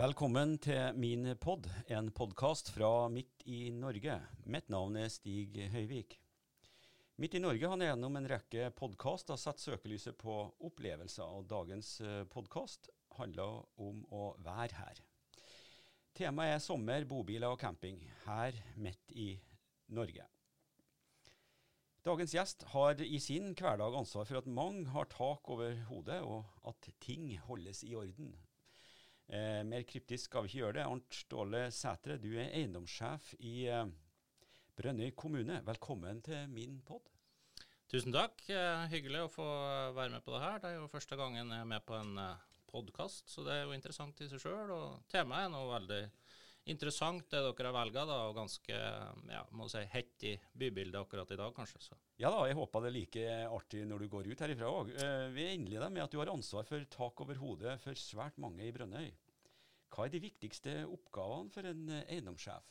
Velkommen til min pod, en podkast fra Midt i Norge. Mitt navn er Stig Høyvik. Midt i Norge har gjennom en rekke podkaster satt søkelyset på opplevelser, og dagens eh, podkast handler om å være her. Temaet er sommer, bobiler og camping her midt i Norge. Dagens gjest har i sin hverdag ansvar for at mange har tak over hodet, og at ting holdes i orden. Eh, mer kryptisk skal vi ikke gjøre det. Arnt Ståle Sætre, du er eiendomssjef i eh, Brønnøy kommune. Velkommen til min pod. Tusen takk. Eh, hyggelig å få være med på det her. Det er jo første gangen jeg er med på en eh, podkast, så det er jo interessant i seg sjøl. Og temaet er noe veldig interessant, det dere har velga, og ganske ja, må si, hett i bybildet akkurat i dag, kanskje. Så. Ja da, jeg håper det er like artig når du går ut herifra òg. Uh, vi innleder med at du har ansvar for tak over hodet for svært mange i Brønnøy. Hva er de viktigste oppgavene for en eh, eiendomssjef?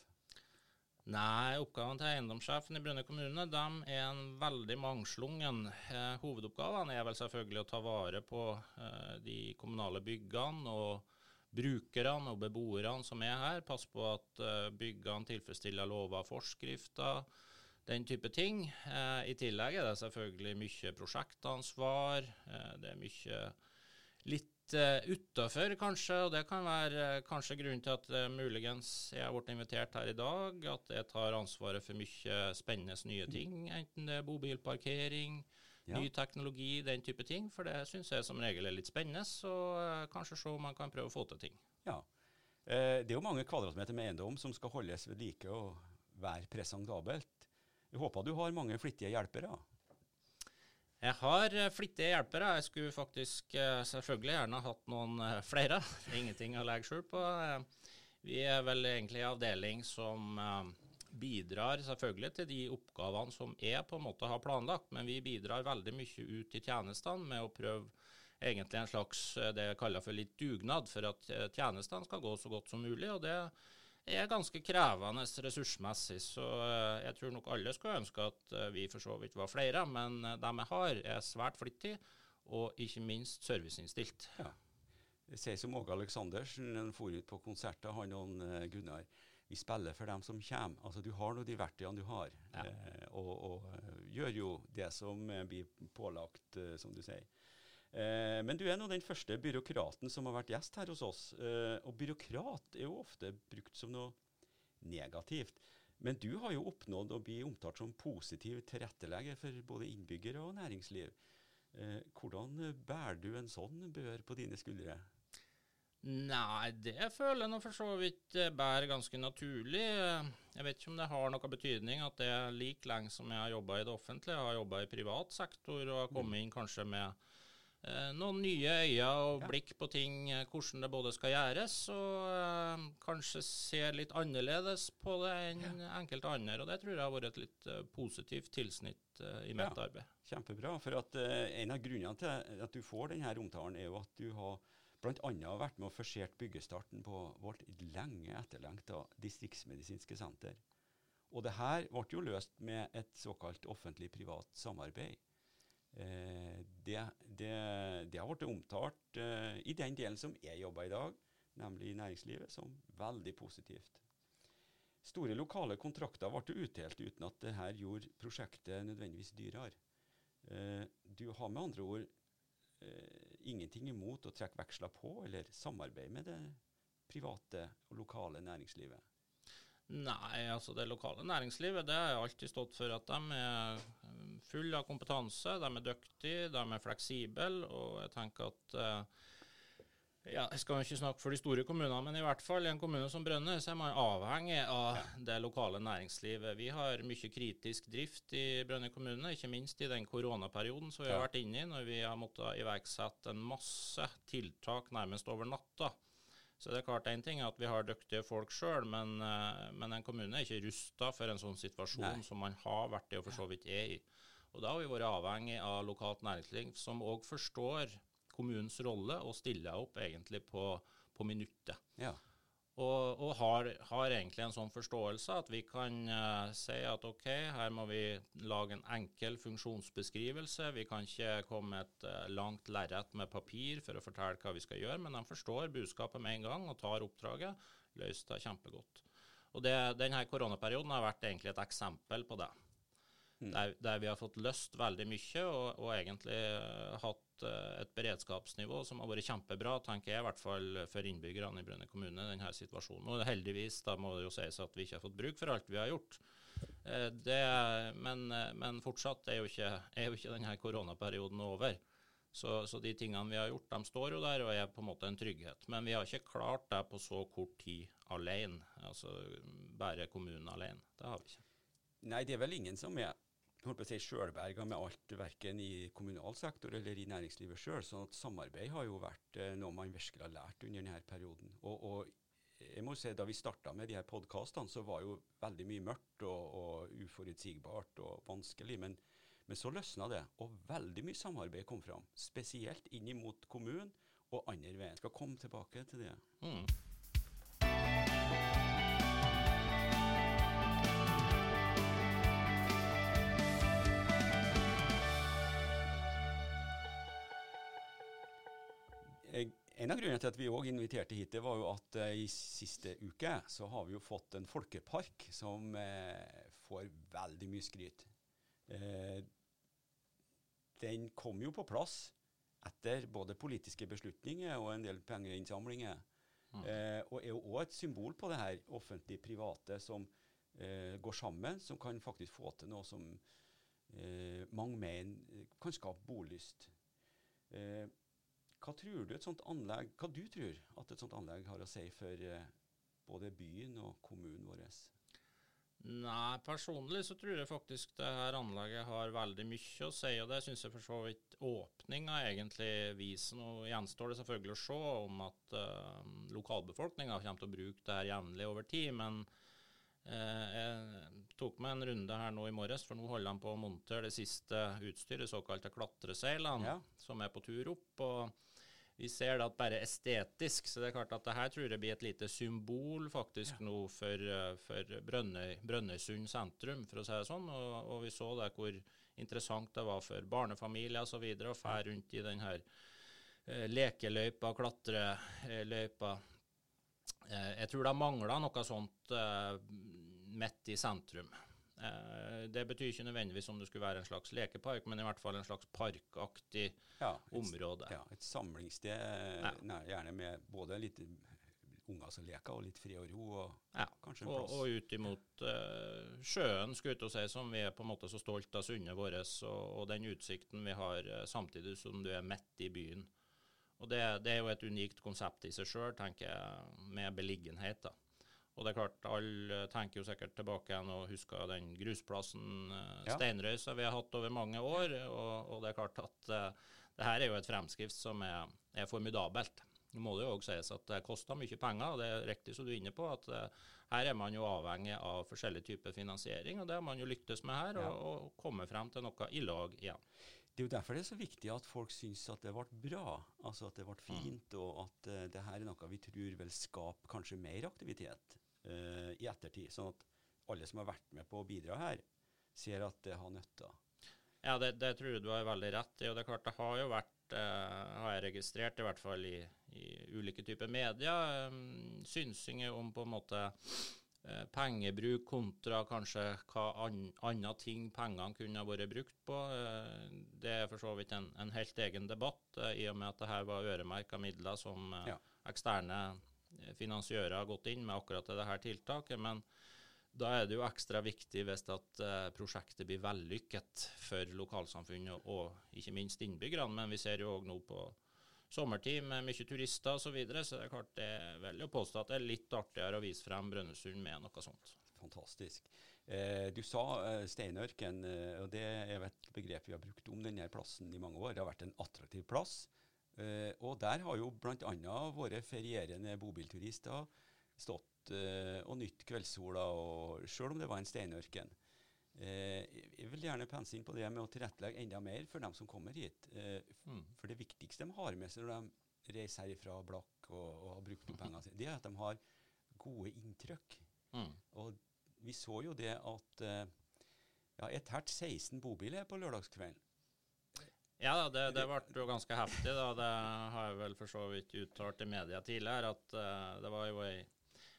Nei, Oppgavene til eiendomssjefen i Brønnøy kommune de er en veldig mangslungen. Eh, hovedoppgavene er vel selvfølgelig å ta vare på eh, de kommunale byggene og brukerne og beboerne som er her. Passe på at eh, byggene tilfredsstiller lover og forskrifter, den type ting. I tillegg er det selvfølgelig mye prosjektansvar. Det er mye litt uh, utafor, kanskje. Og det kan være uh, kanskje grunnen til at uh, muligens jeg har blitt invitert her i dag. At jeg tar ansvaret for mye spennende nye ting. Enten det er bobilparkering, ja. ny teknologi, den type ting. For det syns jeg som regel er litt spennende. Så uh, kanskje se om man kan prøve å få til ting. Ja. det er jo mange kvadratmeter med eiendom som skal holdes ved like og være presentabelt. Jeg håper du har mange flittige hjelpere. Jeg har eh, flittige hjelpere. Jeg skulle faktisk eh, selvfølgelig gjerne hatt noen eh, flere. Er ingenting å legge skjul på. Vi er vel egentlig en avdeling som bidrar selvfølgelig til de oppgavene som jeg på en måte har planlagt, men vi bidrar veldig mye ut i tjenestene med å prøve egentlig en slags det jeg kaller for litt dugnad, for at tjenestene skal gå så godt som mulig. og det er ganske krevende ressursmessig, så eh, jeg tror nok alle skulle ønske at eh, vi for så vidt var flere. Men eh, de jeg har, er svært flittige, og ikke minst serviceinnstilt. Ja. Det sier som Åge Aleksandersen han for ut på konserter, han og Gunnar. Vi spiller for dem som kommer. Altså, du har nå de verktøyene du har, ja. eh, og, og, gjør jo det som blir pålagt, som du sier. Eh, men du er nå den første byråkraten som har vært gjest her hos oss. Eh, og byråkrat er jo ofte brukt som noe negativt. Men du har jo oppnådd å bli omtalt som positiv tilrettelegger for både innbyggere og næringsliv. Eh, hvordan bærer du en sånn bør på dine skuldre? Nei, det føler jeg nå for så vidt bærer ganske naturlig. Jeg vet ikke om det har noe betydning at det er like lenge som jeg har jobba i det offentlige. Jeg har jobba i privat sektor og har kommet inn kanskje med Eh, noen nye øyne og blikk på ting, eh, hvordan det både skal gjøres, og uh, kanskje se litt annerledes på det enn ja. enkelte andre. Og det tror jeg har vært et litt positivt tilsnitt i mitt ja, arbeid. Kjempebra. For at, en av grunnene til at du får denne omtalen, er jo at du har bl.a. vært med og forsert byggestarten på vårt lenge etterlengta distriktsmedisinske senter. Og det her ble jo løst med et såkalt offentlig-privat samarbeid. Eh, det, det, det, har blitt omtalt eh, i den delen som jeg jobber i dag, nemlig i næringslivet, som veldig positivt. Store lokale kontrakter ble utdelt uten at det her gjorde prosjektet nødvendigvis dyrere. Eh, du har med andre ord ingenting imot å trekke veksler på eller samarbeide med det private og lokale næringslivet? Nei, altså det lokale næringslivet det har alltid stått for at de er fulle av kompetanse, de er dyktige, de er fleksible. Og jeg tenker at eh, ja, Jeg skal ikke snakke for de store kommunene, men i hvert fall i en kommune som Brønnøy så er man avhengig av det lokale næringslivet. Vi har mye kritisk drift i Brønnøy kommune, ikke minst i den koronaperioden som vi har vært inne i, når vi har måttet iverksette en masse tiltak nærmest over natta. Så det er klart en ting at vi har dyktige folk sjøl, men, eh, men, en kommune er ikke rusta for en sånn situasjon Nei. som man har vært i og for så vidt er i. Og Da har vi vært avhengig av lokalt næringsliv som òg forstår kommunens rolle og stiller opp egentlig på, på minuttet. Ja. Og, og har, har, egentlig en sånn forståelse at vi kan uh, si at OK, her må vi lage en enkel funksjonsbeskrivelse. Vi kan ikke komme med et uh, langt lerret med papir for å fortelle hva vi skal gjøre, men de forstår budskapet med en gang og tar oppdraget. Løser det kjempegodt. Og det, denne koronaperioden har vært egentlig et eksempel på det. Mm. Der, der, vi har fått løst veldig mye, og, og egentlig uh, hatt et beredskapsnivå som har vært kjempebra, tenker jeg, i hvert fall for innbyggerne i Brønnøy kommune denne situasjonen. Og heldigvis da må det jo sies at vi ikke har fått bruk for alt vi har gjort. Uh, det, men, men, fortsatt er jo, ikke, er jo ikke denne koronaperioden over. Så, så, de tingene vi har gjort, de står jo der og er på en måte en trygghet. Men vi har ikke klart det på så kort tid alene. Altså bare kommunen alene. Det har vi ikke. Nei, det er vel ingen som er holdt på å si, sjølberga med alt, verken i kommunal sektor eller i næringslivet sjøl. Så samarbeid har jo vært eh, noe man virkelig har lært under denne perioden. Og, og, jeg må si, Da vi starta med de her podkastene, så var jo veldig mye mørkt og, og uforutsigbart og vanskelig. Men, men så løsna det, og veldig mye samarbeid kom fram. Spesielt inn mot kommunen og andre veien. Skal komme tilbake til det. Mm. En av grunnene til at vi òg inviterte hit, det var jo at uh, i siste uke så har vi jo fått en folkepark som uh, får veldig mye skryt. Uh, den kom jo på plass etter både politiske beslutninger og en del pengeinnsamlinger. Mm. og er jo òg et symbol på det her offentlig-private som går sammen, som kan faktisk få til noe som mange mener kan skape bolyst. Eh, hva tror du et sånt anlegg, hva du tror at et sånt anlegg har å si for eh, både byen og kommunen vår? Nei, personlig så tror jeg faktisk det her anlegget har veldig mye å si, og det syns jeg for så vidt åpninga egentlig viser. Nå gjenstår det selvfølgelig å se om at uh, lokalbefolkninga kommer til å bruke det her jevnlig over tid, men jeg tok meg en runde her nå i morges, for nå holder han på å montere det siste utstyret, såkalte klatreseilene, ja. som er på tur opp. og vi ser det at bare estetisk, så det er klart at det her tror jeg blir et lite symbol faktisk ja. nå for, eh, for Brønnøy, Brønnøysund sentrum, for å si det sånn. Og, og, vi så det hvor interessant det var for barnefamilier osv. å fære rundt i den her eh, lekeløypa, klatreløypa. Eh, jeg tror det mangler noe sånt eh, midt i sentrum. Eh, det betyr ikke nødvendigvis om det skulle være en slags lekepark, men i hvert fall en slags parkaktig ja, et, område. Ja, et samlingssted, ja. Nær, gjerne med både litt unger som leker, og litt fred og ro. Og ja, kanskje en plass. Og, og ut imot uh, sjøen, skulle jeg si, som vi er på en måte så stolt av sundet vårt, og, og, den utsikten vi har samtidig som du er midt i byen. Og det, det, er jo et unikt konsept i seg sjøl, tenker jeg, med beliggenhet. da. Og det er klart, alle tenker jo sikkert tilbake igjen og husker den grusplassen, uh, ja. steinrøysa vi har hatt over mange år. Og, og det er klart at uh, det her er jo et fremskrift som er, er formidabelt. Nå må det jo også sies at det koster mye penger, og det er riktig som du er inne på, at uh, her er man jo avhengig av forskjellige typer finansiering, og det har man jo lyktes med her, ja. og, og kommet frem til noe i lag igjen. Det er jo derfor det er så viktig at folk syns at det ble bra, altså at det ble mm. fint, og at uh, det her er noe vi tror vil skape kanskje mer aktivitet uh, i ettertid. Sånn at alle som har vært med på å bidra her, ser at det har nytta. Ja, det, det, tror jeg du har veldig rett i. Og det er klart det har jo vært, uh, har jeg registrert, i hvert fall i, i ulike typer medier, um, synsinger om på en måte uh, pengebruk kontra kanskje hva an, andre ting pengene kunne ha vært brukt på. Uh, det er for så vidt en, en helt egen debatt, i og med at det her var øremerka midler som ja. eksterne finansiører har gått inn med akkurat til dette tiltaket. Men da er det jo ekstra viktig hvis at uh, prosjektet blir vellykket for lokalsamfunnet og ikke minst innbyggerne. Men vi ser jo òg nå på sommertid med mye turister osv., så, videre, så det er klart det er veldig å påstå at det er litt artigere å vise frem Brønnøysund med noe sånt. Fantastisk. Eh, du sa eh, steinørken, eh, og det er et begrep vi har brukt om denne plassen i mange år. Det har vært en attraktiv plass. Eh, og der har jo bl.a. våre ferierende bobilturister stått uh, og nytt kveldssola, sjøl om det var en steinørken. Jeg vil gjerne pense inn på det med å tilrettelegge enda mer for dem som kommer hit. Mm. For det viktigste de har med seg når de reiser herifra blakk og, og har brukt opp pengene sine, det er at de har gode inntrykk. Mm. Og vi så jo det at eh, ja, et hvert 16 bobiler på lørdagskvelden. Ja, det, det ble jo ganske heftig. da. Det har jeg vel for så vidt uttalt i media tidligere, at uh, det var jo ei,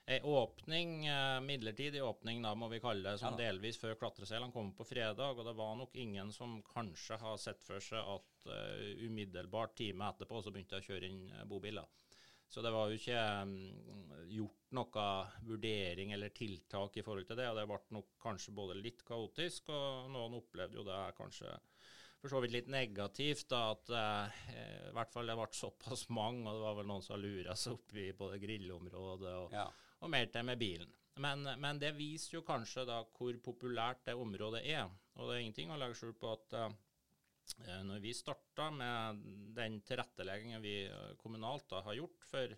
ei åpning, eh, midlertidig åpning, da må vi kalle det, som Ja delvis før klatreseilene kom på fredag. Og det var nok ingen som kanskje har sett for seg at uh, umiddelbart time etterpå så begynte jeg å kjøre inn eh, bobiler. Så det var jo ikke um, gjort noe vurdering eller tiltak i forhold til det, og det ble nok kanskje både litt kaotisk, og noen opplevde jo det kanskje for så vidt litt negativt, da, at eh, i hvert fall det ble såpass mange, og det var vel noen som lura seg opp i både grillområdet og, Ja. Og mer til med bilen. Men, men det viser jo kanskje da hvor populært det området er. Og det er ingenting å legge skjul på at eh, når vi starta med den tilretteleggingen vi eh, kommunalt da har gjort for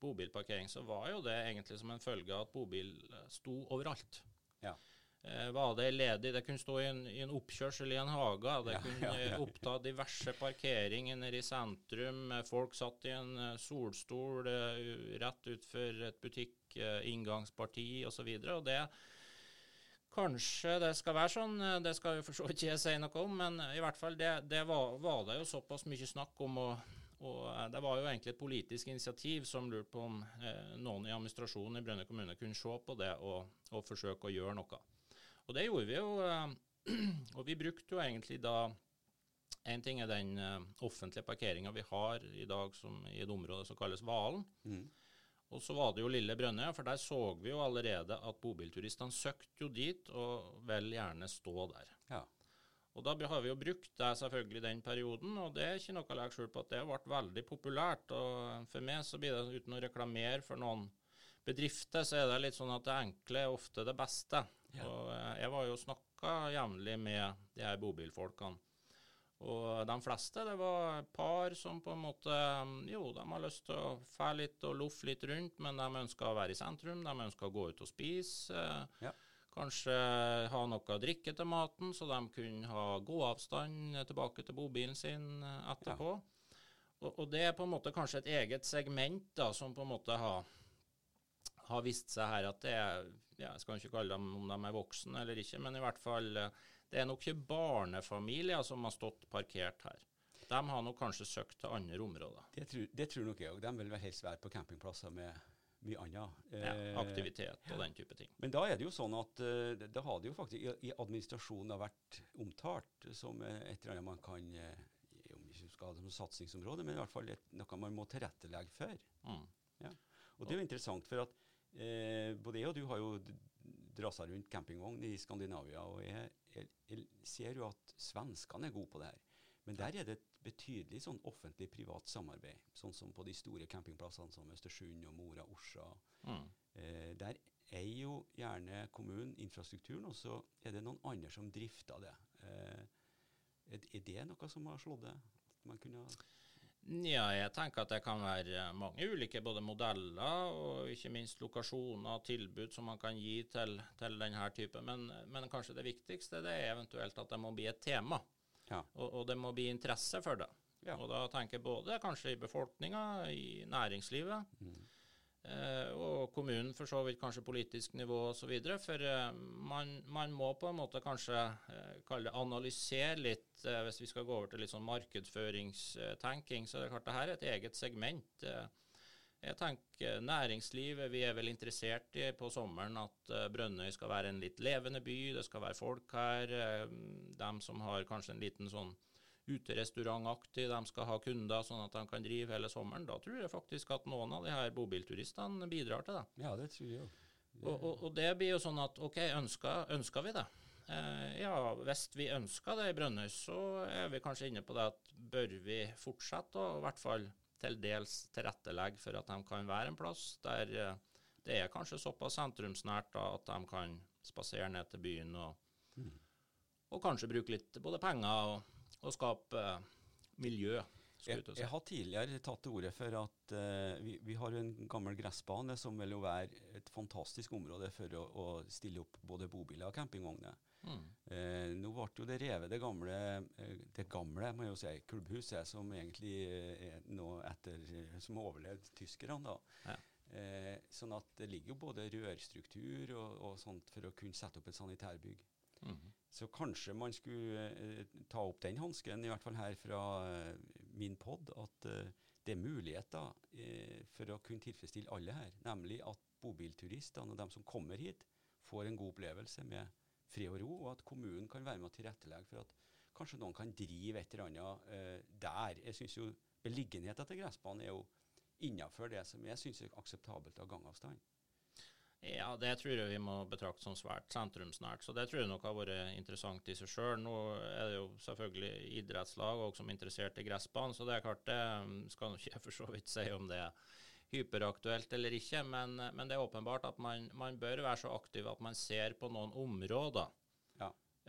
bobilparkering, så var jo det egentlig som en følge av at bobil eh, sto overalt. Ja. Eh, var det ledig? Det kunne stå i en, i en oppkjørsel i en hage. Det Ja, kunne ja, ja, ja. eh, oppta diverse parkeringer nede i sentrum. eh, Folk satt i en eh, solstol eh, rett utfor et butikk-inngangsparti osv. Og det Kanskje det skal være sånn, eh, det skal jo for så vidt jeg si noe om, men i hvert fall det, det var, var det jo såpass mye snakk om. og og eh, Det var jo egentlig et politisk initiativ som lurte på om eh, noen i administrasjonen i Brønnøy kommune kunne se på det og, og forsøke å gjøre noe. Og det gjorde vi jo. Eh, og vi brukte jo egentlig da En ting er den eh, offentlige parkeringa vi har i dag som, i et område som kalles Valen. Mm. Og så var det jo Lille Brønnøy, for der så vi jo allerede at bobilturistene søkte jo dit og vil gjerne stå der. Ja. Og da har vi jo brukt det selvfølgelig den perioden, og det er ikke noe å legge skjul på at det ble veldig populært. Og for meg så blir det, uten å reklamere for noen bedrifter, så er det litt sånn at det enkle er ofte det beste. Ja. Og eh, jeg var jo snakka jevnlig med de her bobilfolkene. Og de fleste, det var par som på en måte Jo, de har lyst til å fære litt og loffe litt rundt, men de ønsker å være i sentrum. De ønsker å gå ut og spise. eh, Ja. Kanskje ha noe å drikke til maten, så de kunne ha gåavstand tilbake til bobilen sin etterpå. etterpå. Og, og det er på en måte kanskje et eget segment da, som på en måte har, har vist seg her at det er ja, Jeg skal ikke kalle dem om de er voksne eller ikke, men i hvert fall eh, det er nok ikke barnefamilier som har stått parkert her. De har nok kanskje søkt til andre områder. Det, tror, det tror nok jeg òg. De vil vel helst være på campingplasser med mye annet. Ja, Eh, aktivitet og den type ting. Men da er det jo sånn at eh, det, har det jo faktisk i, administrasjonen har vært omtalt som et eller annet man kan Om ikke skal ha det som satsingsområde, men i hvert fall et, noe man må tilrettelegge for. Mm. Og det er jo interessant, for at eh, både jeg og du har jo drassa rundt campingvogn i Skandinavia, og jeg, jeg, jeg ser jo at svenskene er gode på det her. Men der er det et betydelig sånn offentlig-privat samarbeid, sånn som på de store campingplassene som Østersund og Mora, Orsa. Mm. Eh, der eier jo gjerne kommunen infrastrukturen, og så er det noen andre som drifter det. Eh, er, det noe som har slått det? At man kunne Ja, jeg tenker at det kan være mange ulike både modeller og ikke minst lokasjoner og tilbud som man kan gi til, til denne typen. Men, men kanskje det viktigste det er eventuelt at det må bli et tema, Ja. og, og det må bli interesse for det. Ja. Og da tenker jeg både kanskje i befolkninga, i næringslivet, Mm. Eh, og kommunen for så vidt kanskje politisk nivå osv. For eh, man, man må på en måte kanskje eh, kalle det analysere litt, hvis vi skal gå over til litt sånn markedsføringstenking, så det er klart det her er et eget segment. Jeg tenker næringslivet, vi er vel interessert i på sommeren at Brønnøy skal være en litt levende by, det skal være folk her. dem som har kanskje en liten sånn uterestaurantaktig, de skal ha kunder sånn at de kan drive hele sommeren. Da tror jeg faktisk at noen av de her bobilturistene bidrar til det. ja, det tror jeg òg. Og, og, og det blir jo sånn at OK, ønsker, ønsker vi det? Eh, ja, hvis vi ønsker det i Brønnøy, så er vi kanskje inne på det at bør vi fortsette å i hvert fall til dels tilrettelegge for at de kan være en plass der eh, det er kanskje såpass sentrumsnært da, at de kan spasere ned til byen og, Mm. og kanskje bruke litt både penger og, og skape eh, miljø. Jeg, jeg har tidligere tatt til orde for at uh, vi, vi har en gammel gressbane som vil jo være et fantastisk område for å, å stille opp både bobiler og campingvogner. Mm. Uh, nå ble jo det revet, det gamle, eh, det gamle må jeg jo si, klubbhuset, som egentlig eh, er noe etter, eh, som har overlevd tyskerne. da. Ja. Uh, sånn at det ligger jo både rørstruktur og, og, sånt for å kunne sette opp et sanitærbygg. -hmm. Så kanskje man skulle eh, ta opp den hansken, i hvert fall her fra eh, min pod, at eh, det er muligheter eh, for å kunne tilfredsstille alle her. Nemlig at bobilturistene og de som kommer hit, får en god opplevelse med fred og ro, og at kommunen kan være med å tilrettelegge for at kanskje noen kan drive et eller annet eh, der. Jeg synes jo Beliggenheten til gressbanen er jo innenfor det som jeg syns er akseptabelt av gangavstand. Ja, det tror jeg vi må betrakte som svært sentrumsnært. Så det tror jeg nok har vært interessant i seg sjøl. Nå er det jo selvfølgelig idrettslag òg som er interessert i gressbanen, så det er klart det skal nok ikke for så vidt si om det er hyperaktuelt eller ikke, men, men det er åpenbart at man, man, bør være så aktiv at man ser på noen områder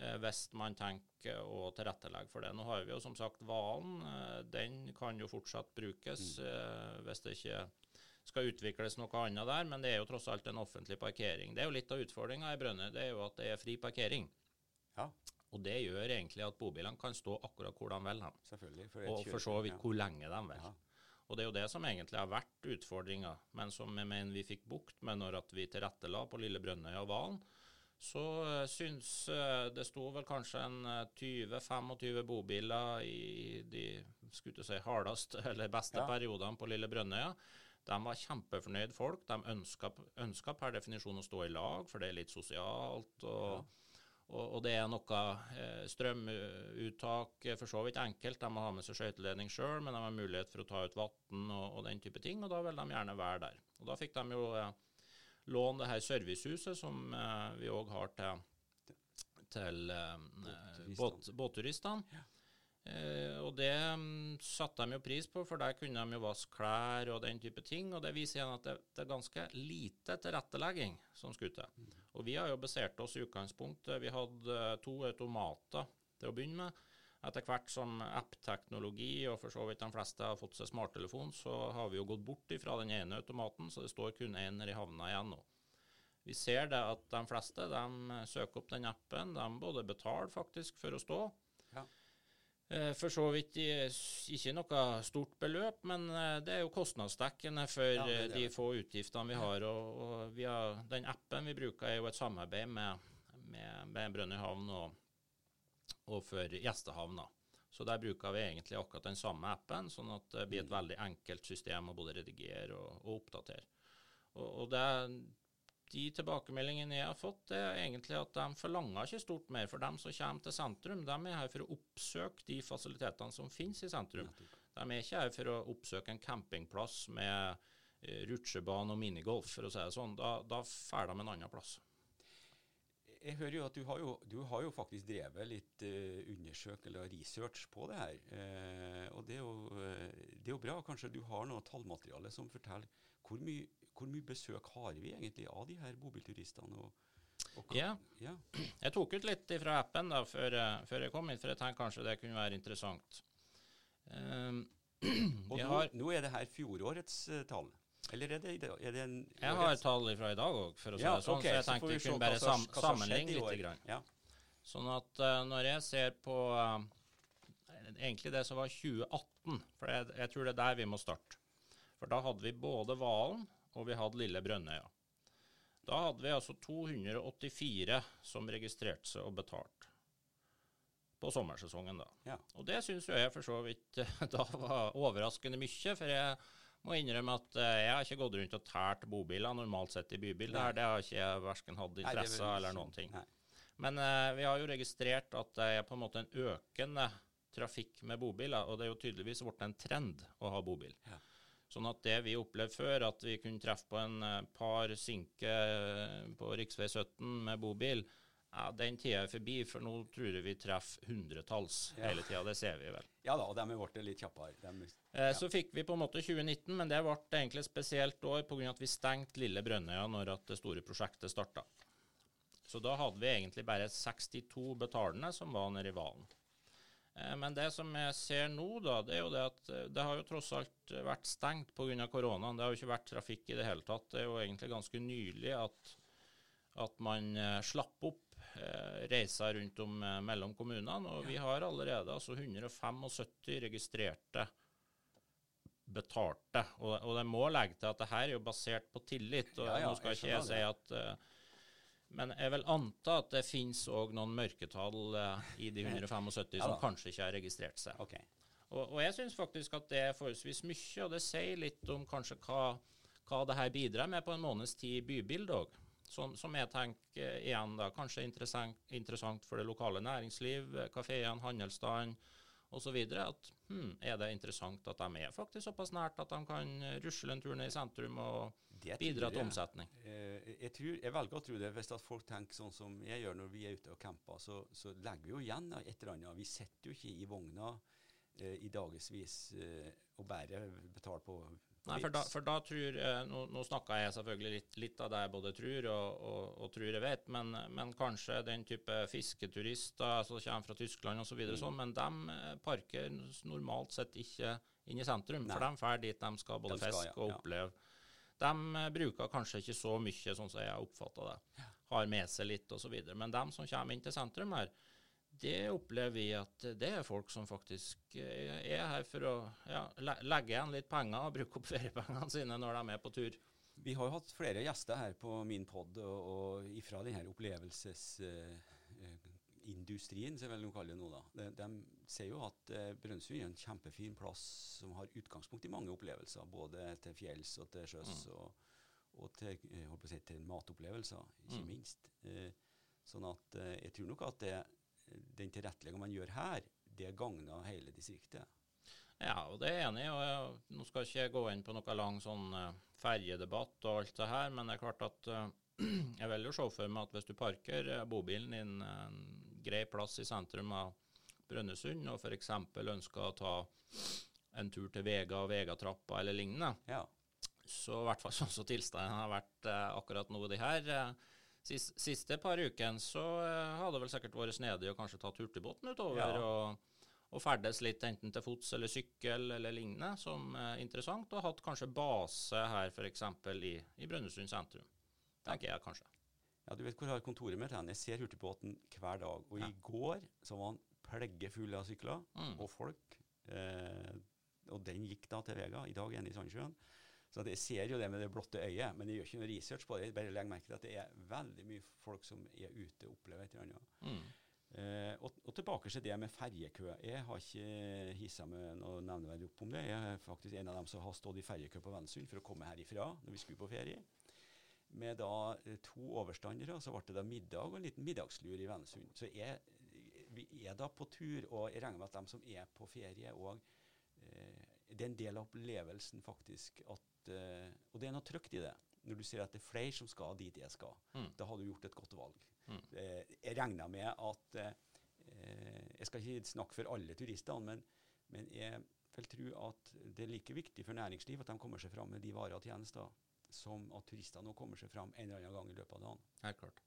Eh, hvis man tenker å tilrettelegge for det. Nå har vi jo som sagt hvalen. Eh, den kan jo fortsatt brukes mm. Eh, hvis det ikke skal utvikles noe annet der, men det er jo tross alt en offentlig parkering. Det er jo litt av utfordringa i Brønnøy, det er jo at det er fri parkering. Ja. Og det gjør egentlig at bobilene kan stå akkurat hvor de vil hen. For og for så vidt hvor lenge de vil. Ja. Og det er jo det som egentlig har vært utfordringa, men som jeg mener vi fikk bukt med når vi tilrettela på Lille Brønnøy og Valen så uh, syns uh, det sto vel kanskje en 20-25 eh, bobiler i de skulle si, hardeste eller beste ja. periodene på Lille Brønnøya. De var kjempefornøyd folk. De ønska per definisjon å stå i lag, for det er litt sosialt. og... Ja. Og, og, det er noe eh, strømuttak for så vidt enkelt. De må ha med seg skøyteledning sjøl, men de har mulighet for å ta ut vann og, og, den type ting. Og da vil de gjerne være der. Og da fikk de jo eh, låne det her servicehuset som uh, vi òg har til, til båt, båtturistene. Ja. Uh, og det um, satte de jo pris på, for der kunne de jo vaske klær og den type ting. Og det viser igjen at det, det er ganske lite tilrettelegging som skulle til. Og vi har jo basert oss i utgangspunktet Vi hadde to automater til å begynne med. Etter hvert som app-teknologi og for så vidt de fleste har fått seg smarttelefon, så har vi jo gått bort fra den ene automaten, så det står kun én i havna igjen nå. Vi ser det at de fleste de søker opp den appen. De både betaler faktisk for å stå. Eh, for så vidt ikke noe stort beløp, men eh, det er jo kostnadsdekkende for ja, det det. de få utgiftene vi har. Og, og vi har, den appen vi bruker, er jo et samarbeid med, med, med Brønnøy havn og og for gjestehavna. Så der bruker vi egentlig akkurat den samme appen, sånn at det blir et mm. veldig enkelt system å både redigere og, og oppdatere. Og, og det, de tilbakemeldingene jeg har fått, det er egentlig at de forlanger ikke stort mer. For dem som kommer til sentrum, de er her for å oppsøke de fasilitetene som finnes i sentrum. De er ikke her for å oppsøke en campingplass med uh, rutsjebane og minigolf, for å si det sånn. Da, da drar de en annen plass jeg hører jo at du har jo, du har jo faktisk drevet litt uh, undersøk eller research på det her. Uh, og det er, jo, det er, jo, bra. Kanskje du har noe tallmateriale som forteller hvor mye, hvor mye besøk har vi egentlig av de her bobilturistene? Og, og ja. ja. Jeg tok ut litt fra appen da, før, før, jeg kom hit, for jeg tenkte kanskje det kunne være interessant. Um, og nå, har, nå, er det her fjorårets tall? Eller er det, er det en Jeg har tall fra i dag òg, for å si ja, det sånn, okay, så jeg tenkte vi kunne bare sam sammenligne litt. Grann. Ja. Sånn at uh, når jeg ser på uh, egentlig det som var 2018, for jeg, jeg, tror det er der vi må starte. For da hadde vi både Valen og vi hadde Lille Brønnøya. Da hadde vi altså 284 som registrerte seg og betalte. På sommersesongen, da. Ja. Og det syns jeg for så vidt da var overraskende mye. For jeg må innrømme at uh, jeg har ikke gått rundt og tært bobiler normalt sett i bybil. Der, det har ikke jeg verken hatt interesse av eller noen ting. Nei. Men uh, vi har jo registrert at det er på en måte en økende trafikk med bobiler, og det er jo tydeligvis blitt en trend å ha bobil. Ja. Sånn at det vi opplevde før, at vi kunne treffe på en uh, par sinke på rv. 17 med bobil, ja, Den tida er forbi, for nå tror jeg vi treffer hundretalls ja. hele tida. Det ser vi vel. Ja da, og de ble litt kjappere. De, eh, ja. Så fikk vi på en måte 2019, men det ble egentlig et spesielt år pga. at vi stengte Lille Brønnøya når det store prosjektet starta. Så da hadde vi egentlig bare 62 betalende som var nede i Valen. Eh, men det som jeg ser nå, da, det er jo det at eh, det har jo tross alt vært stengt pga. koronaen. Det har jo ikke vært trafikk i det hele tatt. Det er jo egentlig ganske nylig at, at man eh, slapp opp Eh, reiser rundt om eh, mellom kommunene. Og vi har allerede altså 175 registrerte betalte. Og, og det må legge til at det her er jo basert på tillit. og Ja, ja, nå skal jeg ikke jeg si at eh, Men jeg vil anta at det finnes òg noen mørketall eh, i de 175 som kanskje ikke har registrert seg. Okay. Og, og jeg syns faktisk at det er forholdsvis mye, og det sier litt om kanskje hva, hva det her bidrar med på en måneds tid i bybildet òg. Som, som jeg tenker eh, igjen da, kanskje interessant, interessant for det lokale næringsliv, kafeene, kafeen, handelsstanden osv. At hmm, er det interessant at de er faktisk såpass nært at de kan eh, rusle en tur ned i sentrum og bidra til omsetning? Jeg, jeg, tror, jeg velger å tro det hvis at folk tenker sånn som jeg gjør når vi er ute og camper, så, så legger vi jo igjen et eller annet. Vi sitter jo ikke i vogna eh, i dagevis eh, og bare betaler på Nei, for da, for da tror jeg, Nå, nå snakka jeg selvfølgelig litt, litt av det jeg både tror og, og, og tror jeg vet, men, men kanskje den type fisketurister som kommer fra Tyskland osv., Mm. så sånn, men de eh, parker normalt sett ikke inn i sentrum. Nei. For de drar dit de skal både De skal, fiske ja, og ja. oppleve. De eh, bruker kanskje ikke så mye, sånn som jeg har oppfatta det. Har med seg litt osv. Men de som kommer inn til sentrum her, det opplever vi at det er folk som faktisk eh, er her for å ja, legge igjen litt penger og bruke opp feriepengene sine når de er på tur. Vi har jo hatt flere gjester her på min pod, og, og ifra denne opplevelsesindustrien, som jeg vel kaller det nå. da. De, de sier jo at eh, Brønnøysund er en kjempefin plass som har utgangspunkt i mange opplevelser, både til fjells og til sjøs, og, og til, eh, si, til matopplevelser, ikke Mm. minst. Eh, sånn at eh, jeg tror nok at det, den tilretteleggingen man gjør her, det gagner hele distriktet. Ja, og det er jeg enig i. og Nå skal ikke jeg gå inn på noe lang sånn uh, ferjedebatt og alt det her, men det er klart at eh, jeg vil jo se for meg at hvis du parker eh, bobilen din en grei plass i sentrum av Brønnøysund, og f.eks. ønsker å ta en tur til Vega og Vegatrappa eller lignende, Ja. så i hvert fall sånn som tilstanden har vært eh, akkurat nå de her eh, sis, siste par ukene, så eh, hadde vel sikkert vært snedig å kanskje tatt hurtigbåten utover Ja. og, og ferdes litt enten til fots eller sykkel eller lignende, som er interessant, og hatt kanskje base her f.eks. I, i Brønnøysund sentrum. Tenker jeg kanskje. Ja, du vet hvor jeg har kontoret mitt hen. Jeg ser hurtigbåten hver dag. Og Ja. i går så var han pleggefull av sykler Mm. og folk. Eh, og den gikk da til Vega. I dag er den i Sandssjøen. Så jeg ser jo det med det blotte øyet, men jeg gjør ikke noe research på det. Jeg bare legger merke til at det er veldig mye folk som er ute og opplever et eller annet. Mm. Eh, og, og tilbake til det med ferjekø. Jeg har ikke hissa meg noe nevneverdig opp om det. Jeg er faktisk en av dem som har stått i ferjekø på Vennesund for å komme herifra når vi skulle på ferie. Med da eh, to overstandere, så ble det da middag og en liten middagslur i Vennesund. Så jeg, vi er da på tur, og jeg regner med at de som er på ferie òg eh, Det er en del av opplevelsen faktisk at eh, Og det er noe trygt i det. Når du ser at det er flere som skal dit jeg skal. Mm. Da har du gjort et godt valg. Mm. Eh, jeg regner med at eh, Jeg skal ikke snakke for alle turistene, men, men jeg vil tro at det er like viktig for næringsliv at de kommer seg fram med de varer og tjenester, som at turistene nå kommer seg fram en eller annen gang i løpet av dagen. Helt klart.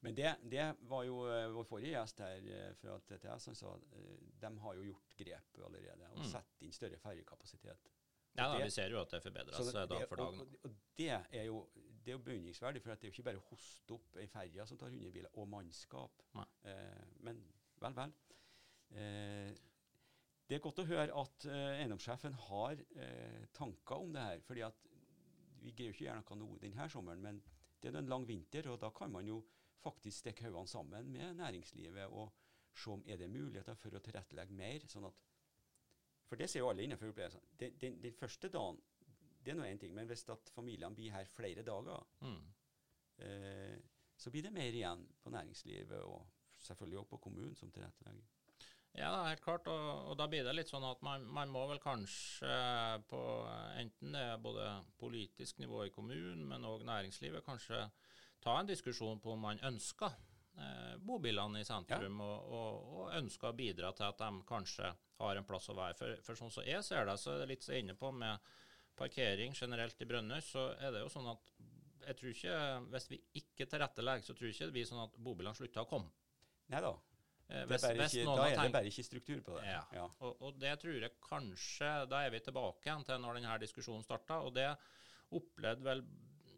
Men det, det var jo eh, vår forrige gjest her eh, fra TTS som sa uh, de har jo gjort grep allerede og Mm. satt inn større ferjekapasitet. Ja, da, Det- vi ser jo at det forbedres eh, dag for dag. Og, nå. og, og det er jo det er jo beundringsverdig, for det er jo ikke bare å hoste opp ei ferje som tar 100 biler, og mannskap. Eh, men vel, vel. Eh, det er godt å høre at eh, eiendomssjefen har eh, tanker om det her. fordi at vi greier ikke å gjøre noe nå denne sommeren, men det er en lang vinter, og da kan man jo faktisk stikke hodene sammen med næringslivet og se om er det muligheter for å tilrettelegge mer. sånn at For det ser jo alle innenfor opplevelsen. Den, den, den første dagen det er nå én ting, men hvis at familiene blir her flere dager, Mm. eh, så blir det mer igjen på næringslivet og selvfølgelig også på kommunen som tilrettelegger. Ja, det er helt klart. Og, og da blir det litt sånn at man, man må vel kanskje på enten det er både politisk nivå i kommunen, men òg næringslivet, kanskje ta en diskusjon på om man ønsker eh, bobilene i sentrum, og, og, og ønsker å bidra til at de kanskje har en plass å være. For, for sånn som jeg ser det, så er det litt så inne på med parkering generelt i Brønnøy, så er det jo sånn at jeg tror ikke, Hvis vi ikke tilrettelegger, så tror jeg ikke det blir sånn at bobilene slutter å komme. Nei da. Eh, er hvis- hvis ikke, da er det bare ikke struktur på det. Ja. Ja. Og, og det tror jeg kanskje Da er vi tilbake igjen til når denne diskusjonen starta. Og det opplevde vel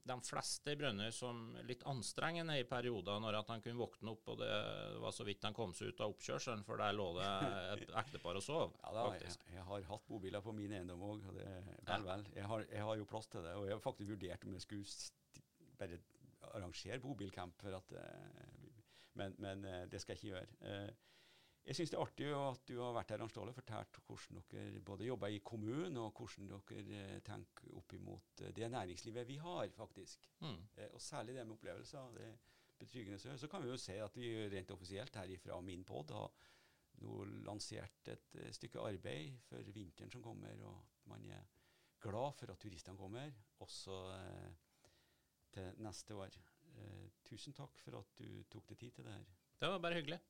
de fleste i Brønnøy som litt anstrengende i perioder, når at han kunne våkne opp og det var så vidt han kom seg ut av oppkjørselen, for der lå det et ektepar og sov. Ja, da, jeg, jeg, har hatt bobiler på min eiendom òg. Vel, ja. vel. Jeg har, jeg har, jo plass til det. Og jeg har faktisk vurdert om jeg skulle bare arrangere bobilcamp. For at, men, men, det skal jeg ikke gjøre. Jeg syns det er artig at du har vært her Arne og fortalt hvordan dere både jobber i kommunen, og hvordan dere eh, tenker opp imot eh, det næringslivet vi har, faktisk. Mm. Eh, og særlig det med opplevelser. det er betryggende. Så, så kan vi jo se at vi rent offisielt her ifra min pod har nå lansert et stykke arbeid for vinteren som kommer, og at man er glad for at turistene kommer, også til neste år. Tusen takk for at du tok deg tid til det her. Det var bare hyggelig.